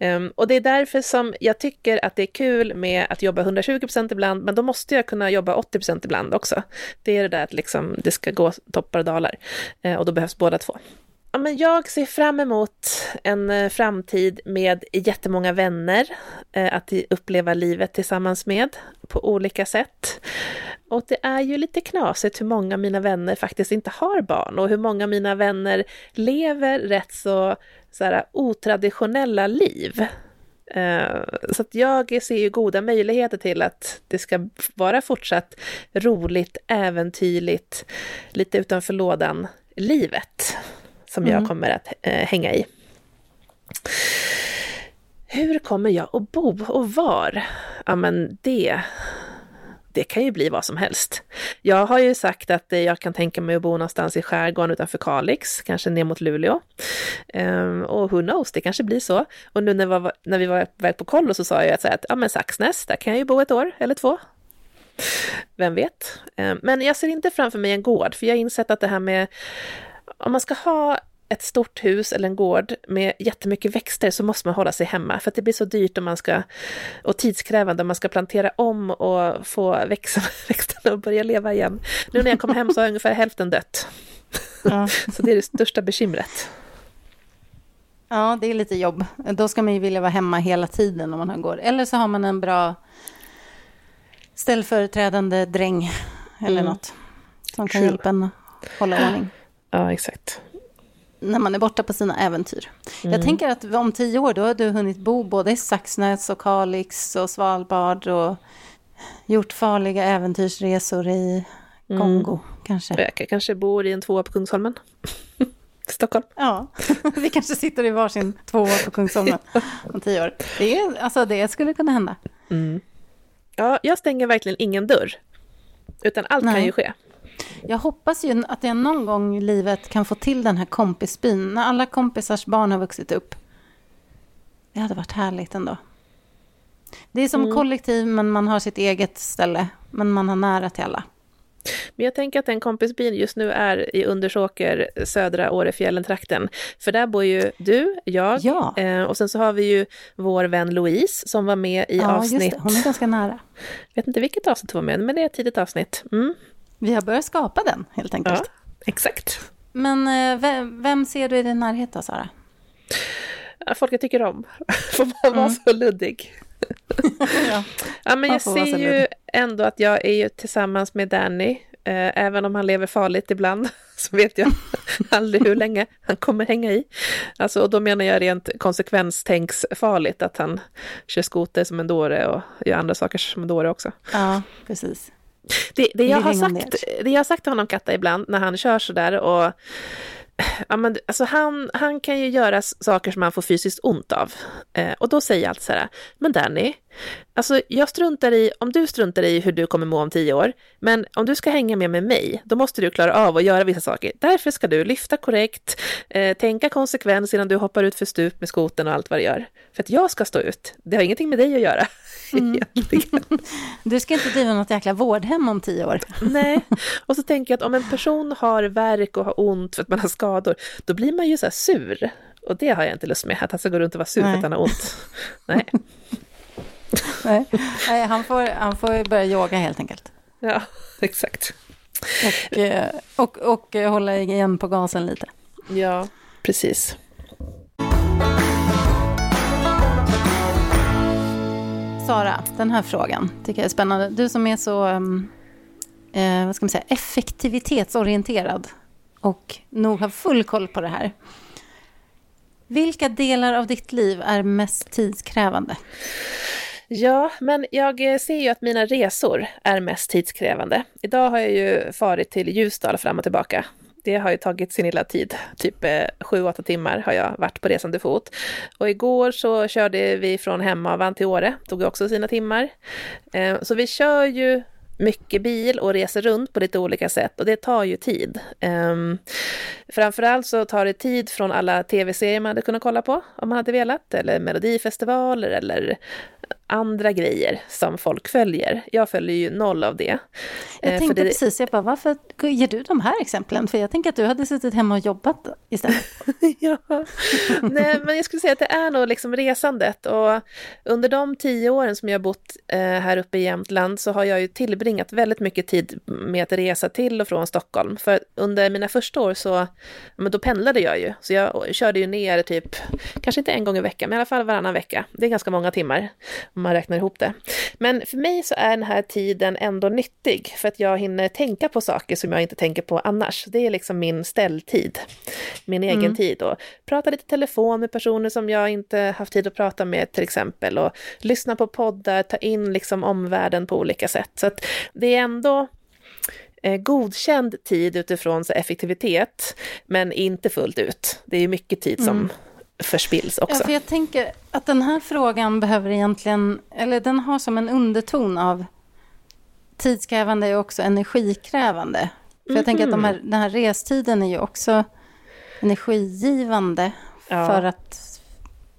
Um, och det är därför som jag tycker att det är kul med att jobba 120% ibland, men då måste jag kunna jobba 80% ibland också. Det är det där att liksom, det ska gå toppar och dalar, uh, och då behövs båda två. Ja, men jag ser fram emot en eh, framtid med jättemånga vänner eh, att uppleva livet tillsammans med på olika sätt. Och det är ju lite knasigt hur många av mina vänner faktiskt inte har barn och hur många av mina vänner lever rätt så, så här, otraditionella liv. Eh, så att jag ser ju goda möjligheter till att det ska vara fortsatt roligt, äventyrligt, lite utanför lådan, livet som mm. jag kommer att uh, hänga i. Hur kommer jag att bo och var? Ja, men det det kan ju bli vad som helst. Jag har ju sagt att jag kan tänka mig att bo någonstans i skärgården utanför Kalix, kanske ner mot Luleå. Um, och who knows, det kanske blir så. Och nu när, vi var, när vi var väg på kollo så sa jag att, att ja, men Saxnäs, där kan jag ju bo ett år eller två. Vem vet? Um, men jag ser inte framför mig en gård, för jag har insett att det här med om man ska ha ett stort hus eller en gård med jättemycket växter så måste man hålla sig hemma för att det blir så dyrt om man ska, och tidskrävande om man ska plantera om och få växa, växterna och börja leva igen. Nu när jag kom hem så har ungefär hälften dött. Ja. så det är det största bekymret. Ja, det är lite jobb. Då ska man ju vilja vara hemma hela tiden om man har gård. Eller så har man en bra ställföreträdande dräng eller mm. något som kan hjälpa en hålla ordning. Ja, exakt när man är borta på sina äventyr. Mm. Jag tänker att om tio år då har du hunnit bo både i Saxnäs och Kalix och Svalbard och gjort farliga äventyrsresor i Kongo mm. kanske. Jag kanske bor i en tvåa på Kungsholmen. Stockholm. Ja, vi kanske sitter i varsin tvåa på Kungsholmen om tio år. Det, är, alltså, det skulle kunna hända. Mm. Ja, jag stänger verkligen ingen dörr. Utan allt Nej. kan ju ske. Jag hoppas ju att jag någon gång i livet kan få till den här kompisbyn. När alla kompisars barn har vuxit upp. Det hade varit härligt ändå. Det är som mm. kollektiv, men man har sitt eget ställe. Men man har nära till alla. Men jag tänker att den kompisbyn just nu är i Undersåker, södra Årefjällen-trakten. För där bor ju du, jag ja. eh, och sen så har vi ju vår vän Louise som var med i ja, avsnitt... Just det. Hon är ganska nära. Jag vet inte vilket avsnitt hon var med men det är ett tidigt avsnitt. Mm. Vi har börjat skapa den, helt enkelt. Ja, exakt. Men eh, vem, vem ser du i din närhet då, Sara? Folk jag tycker om. Får man vara mm. så luddig? ja. ja, men jag ser ju ändå att jag är ju tillsammans med Danny, eh, även om han lever farligt ibland, så vet jag aldrig hur länge han kommer hänga i. Alltså, och då menar jag rent konsekvenstänksfarligt, att han kör skoter som en dåre och gör andra saker som en dåre också. Ja, precis. Det, det, jag, har sagt, det jag har sagt till honom, Katta, ibland när han kör sådär och ja, men, alltså han, han kan ju göra saker som han får fysiskt ont av. Eh, och då säger jag alltid så här, men Danny, alltså jag struntar i, om du struntar i hur du kommer må om tio år, men om du ska hänga med med mig, då måste du klara av att göra vissa saker. Därför ska du lyfta korrekt, eh, tänka konsekvens innan du hoppar ut för stup med skoten och allt vad du gör. För att jag ska stå ut, det har ingenting med dig att göra. Mm. du ska inte driva något jäkla vårdhem om tio år. Nej, och så tänker jag att om en person har värk och har ont för att man har skador, då blir man ju så här sur. Och det har jag inte lust med, att han ska gå runt och vara sur Nej. för att han har ont. Nej. Nej, Nej han, får, han får börja yoga helt enkelt. Ja, exakt. Och, eh, och, och hålla igen på gasen lite. Ja, precis. Sara, den här frågan tycker jag är spännande. Du som är så ehm, eh, vad ska man säga, effektivitetsorienterad och nog har full koll på det här. Vilka delar av ditt liv är mest tidskrävande? Ja, men jag eh, ser ju att mina resor är mest tidskrävande. Idag har jag ju farit till Ljusdal fram och tillbaka. Det har ju tagit sin lilla tid, typ eh, sju, åtta timmar har jag varit på resande fot. Och igår så körde vi från Hemavan till Åre, tog också sina timmar. Eh, så vi kör ju mycket bil och reser runt på lite olika sätt och det tar ju tid. Um, framförallt så tar det tid från alla tv-serier man hade kunnat kolla på om man hade velat, eller melodifestivaler eller andra grejer som folk följer. Jag följer ju noll av det. Jag eh, tänkte det... precis, jag bara, varför ger du de här exemplen? För jag tänker att du hade suttit hemma och jobbat istället. ja, nej men jag skulle säga att det är nog liksom resandet och under de tio åren som jag bott eh, här uppe i Jämtland så har jag ju tillbringat väldigt mycket tid med att resa till och från Stockholm. För under mina första år så, men då pendlade jag ju, så jag körde ju ner typ, kanske inte en gång i veckan, men i alla fall varannan vecka. Det är ganska många timmar om man räknar ihop det. Men för mig så är den här tiden ändå nyttig för att jag hinner tänka på saker som jag inte tänker på annars. Det är liksom min ställtid, min egen mm. tid och prata lite telefon med personer som jag inte haft tid att prata med till exempel och lyssna på poddar, ta in liksom omvärlden på olika sätt. Så att det är ändå eh, godkänd tid utifrån så effektivitet, men inte fullt ut. Det är mycket tid som mm förspills också. Ja, för jag tänker att den här frågan behöver egentligen, eller den har som en underton av tidskrävande är också energikrävande. För jag tänker att de här, mhm. den här restiden är ju också energigivande ja. för att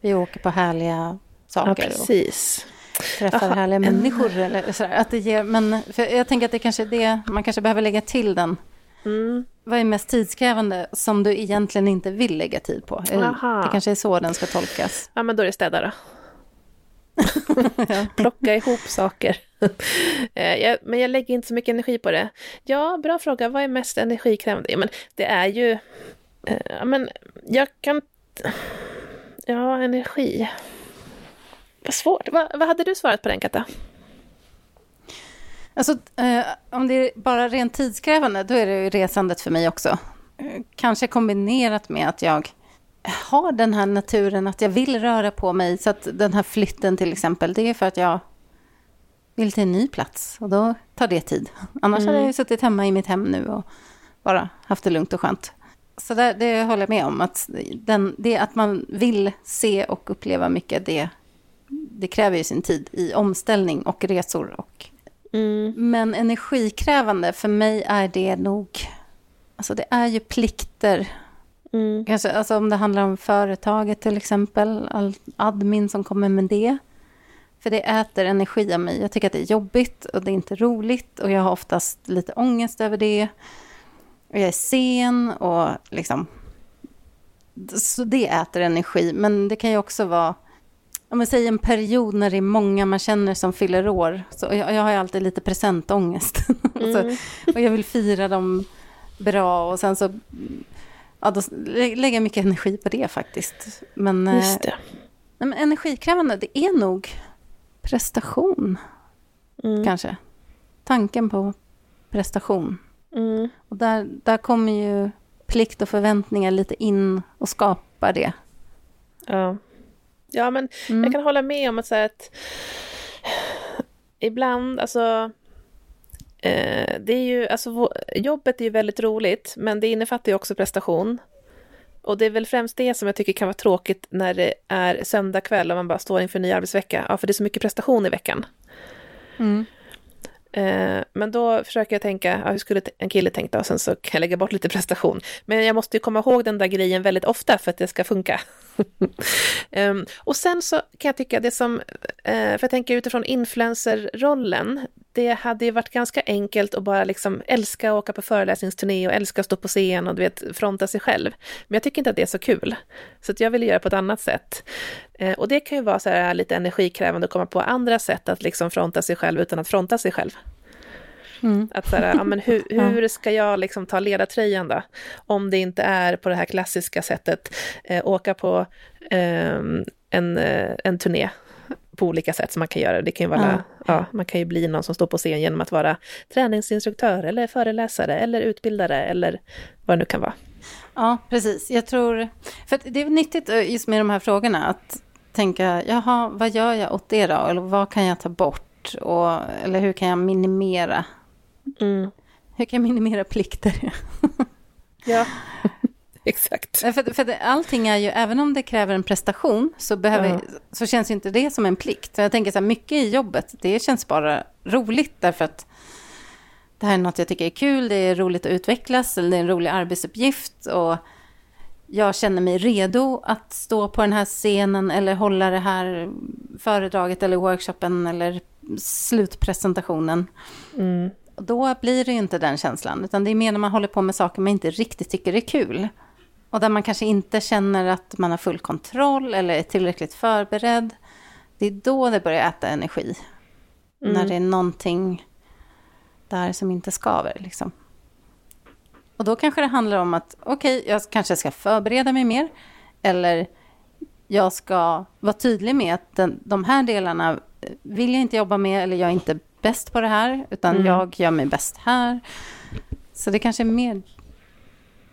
vi åker på härliga saker. Ja, precis. Och träffar Aha, härliga människor. Eller sådär. Att det ger, men jag tänker att det kanske är det, man kanske behöver lägga till den Mm. Vad är mest tidskrävande som du egentligen inte vill lägga tid på? Aha. Det kanske är så den ska tolkas. Ja, men då är det städa då. Plocka ihop saker. Eh, jag, men jag lägger inte så mycket energi på det. Ja, bra fråga. Vad är mest energikrävande? Ja, men det är ju... Eh, ja, men jag kan... Ja, energi. Vad svårt. Vad, vad hade du svarat på den, Katta? Alltså, eh, om det är bara rent tidskrävande, då är det ju resandet för mig också. Eh, kanske kombinerat med att jag har den här naturen, att jag vill röra på mig. Så att den här flytten till exempel, det är för att jag vill till en ny plats och då tar det tid. Annars mm. hade jag ju suttit hemma i mitt hem nu och bara haft det lugnt och skönt. Så där, det håller jag med om, att den, det att man vill se och uppleva mycket, det, det kräver ju sin tid i omställning och resor. Och, mm. Men energikrävande, för mig är det nog, alltså det är ju plikter. Mm. Kanske, alltså om det handlar om företaget till exempel, all admin som kommer med det. För det äter energi av mig. Jag tycker att det är jobbigt och det är inte roligt och jag har oftast lite ångest över det. Och jag är sen och liksom... Så det äter energi. Men det kan ju också vara, om man säger en period när det är många man känner som fyller år. Så jag, jag har ju alltid lite presentångest. Mm. så, och jag vill fira dem bra och sen så... Ja, då lägger jag mycket energi på det faktiskt. Men, Just det. men energikrävande, det är nog prestation. Mm. Kanske. Tanken på prestation. Mm. Och där, där kommer ju plikt och förväntningar lite in och skapar det. Ja, ja men mm. jag kan hålla med om att, så att ibland, alltså eh, det är ju, alltså jobbet är ju väldigt roligt, men det innefattar ju också prestation. Och det är väl främst det som jag tycker kan vara tråkigt när det är söndag kväll och man bara står inför en ny arbetsvecka. Ja, för det är så mycket prestation i veckan. Mm. Eh, men då försöker jag tänka, ja, hur skulle en kille tänkt då? Sen så kan jag lägga bort lite prestation. Men jag måste ju komma ihåg den där grejen väldigt ofta för att det ska funka. Ehm, och sen så kan jag tycka det som, eh, för jag tänker utifrån influencerrollen, det hade ju varit ganska enkelt att bara liksom älska att åka på föreläsningsturné och älska att stå på scen och du vet, fronta sig själv. Men jag tycker inte att det är så kul. Så att jag vill göra på ett annat sätt. Uh, och det kan ju vara så här lite energikrävande att komma på andra sätt att liksom fronta sig själv utan att fronta sig själv. Mm. Att så här, ja, men hur, hur ska jag liksom ta ledartröjan då? Om det inte är på det här klassiska sättet, eh, åka på eh, en, eh, en turné på olika sätt som man kan göra. Det kan ju vara, ja. ja. man kan ju bli någon som står på scen genom att vara träningsinstruktör eller föreläsare eller utbildare eller vad det nu kan vara. Ja, precis. Jag tror, för det är nyttigt eh, just med de här frågorna att tänka, jaha, vad gör jag åt det då? Eller vad kan jag ta bort? Och, eller hur kan jag minimera Mm. Hur kan jag minimera plikter? ja, exakt. För, för allting är ju, även om det kräver en prestation, så, behöver, ja. så känns ju inte det som en plikt. Så jag tänker så här, mycket i jobbet, det känns bara roligt, därför att det här är något jag tycker är kul, det är roligt att utvecklas, eller det är en rolig arbetsuppgift. Och jag känner mig redo att stå på den här scenen eller hålla det här föredraget eller workshopen eller slutpresentationen. Mm. Då blir det ju inte den känslan, utan det är mer när man håller på med saker man inte riktigt tycker är kul. Och där man kanske inte känner att man har full kontroll eller är tillräckligt förberedd. Det är då det börjar äta energi. Mm. När det är någonting där som inte skaver. Liksom. Och då kanske det handlar om att okej, okay, jag kanske ska förbereda mig mer. Eller jag ska vara tydlig med att den, de här delarna vill jag inte jobba med eller jag är inte bäst på det här, utan mm. jag gör mig bäst här. Så det kanske är mer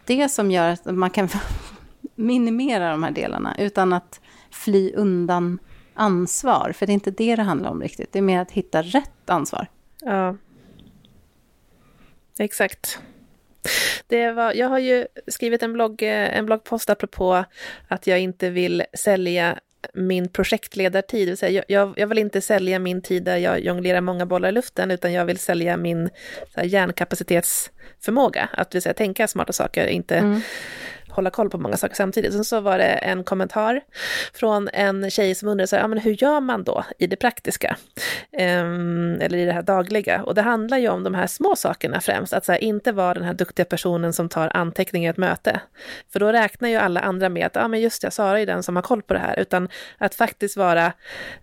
det som gör att man kan minimera de här delarna utan att fly undan ansvar. För det är inte det det handlar om riktigt. Det är mer att hitta rätt ansvar. Ja. Exakt. Det var, jag har ju skrivit en, blogg, eh, en bloggpost apropå att jag inte vill sälja min projektledartid. Det vill säga, jag, jag, vill inte sälja min tid där jag jonglerar många bollar i luften, utan jag vill sälja min så här, hjärnkapacitetsförmåga. Att vill säga, tänka smarta saker, inte mm hålla koll på många saker samtidigt. Sen så var det en kommentar från en tjej som undrade så här, ja, men hur gör man då i det praktiska? Ehm, eller i det här dagliga. Och det handlar ju om de här små sakerna främst, att så här, inte vara den här duktiga personen som tar anteckningar i ett möte. För då räknar ju alla andra med att, ja men just det, Sara är den som har koll på det här, utan att faktiskt vara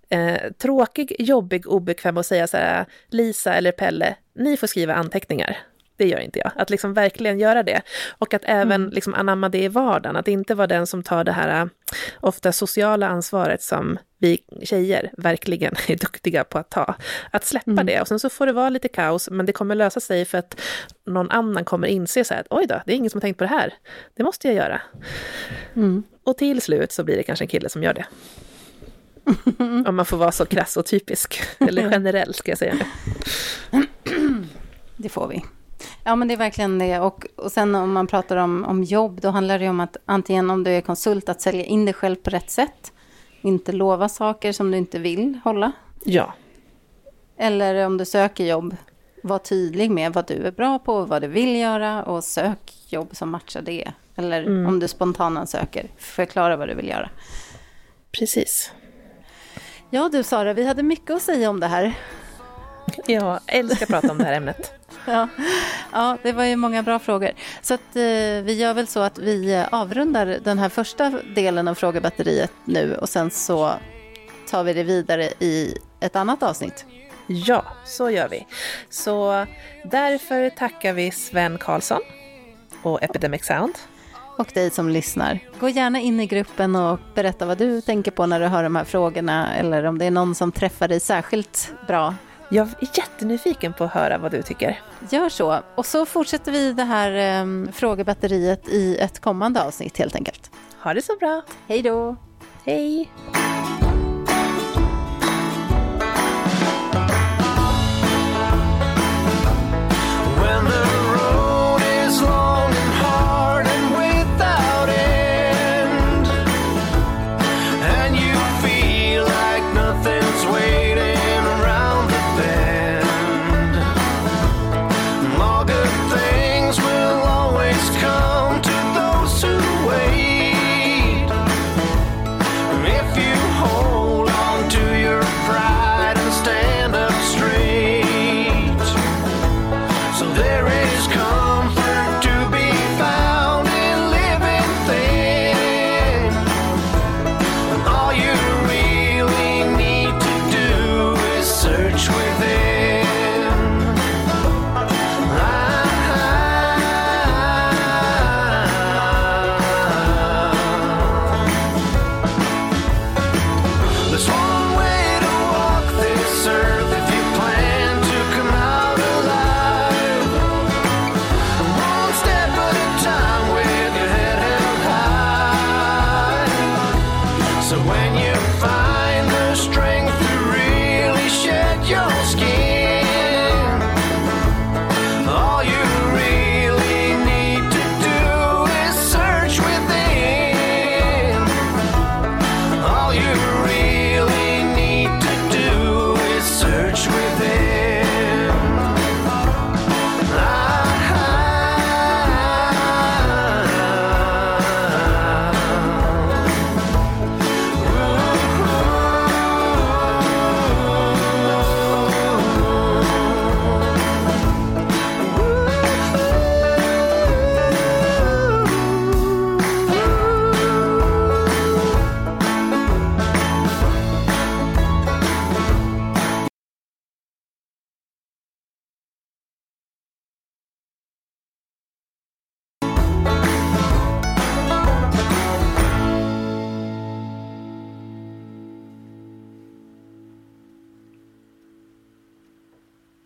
eh, tråkig, jobbig, obekväm och säga så här, Lisa eller Pelle, ni får skriva anteckningar det gör inte jag. Att liksom verkligen göra det. Och att även mm. liksom anamma det i vardagen. Att inte vara den som tar det här äh, ofta sociala ansvaret som vi tjejer verkligen är duktiga på att ta. Att släppa mm. det. Och sen så får det vara lite kaos, men det kommer lösa sig för att någon annan kommer inse så här att oj då, det är ingen som har tänkt på det här. Det måste jag göra. Mm. Och till slut så blir det kanske en kille som gör det. Om man får vara så krass och typisk. Eller generell ska jag säga. Det får vi. Ja, men det är verkligen det. Och, och sen om man pratar om, om jobb, då handlar det om att antingen om du är konsult, att sälja in dig själv på rätt sätt. Inte lova saker som du inte vill hålla. Ja. Eller om du söker jobb, var tydlig med vad du är bra på, vad du vill göra och sök jobb som matchar det. Eller mm. om du spontanansöker, förklara vad du vill göra. Precis. Ja du Sara, vi hade mycket att säga om det här. Jag älskar att prata om det här ämnet. ja. ja, det var ju många bra frågor. Så att, eh, vi gör väl så att vi avrundar den här första delen av frågebatteriet nu och sen så tar vi det vidare i ett annat avsnitt. Ja, så gör vi. Så därför tackar vi Sven Karlsson och Epidemic Sound. Och dig som lyssnar. Gå gärna in i gruppen och berätta vad du tänker på när du hör de här frågorna eller om det är någon som träffar dig särskilt bra jag är jättenyfiken på att höra vad du tycker. Gör så. Och så fortsätter vi det här um, frågebatteriet i ett kommande avsnitt helt enkelt. Ha det så bra. Hej då. Hej.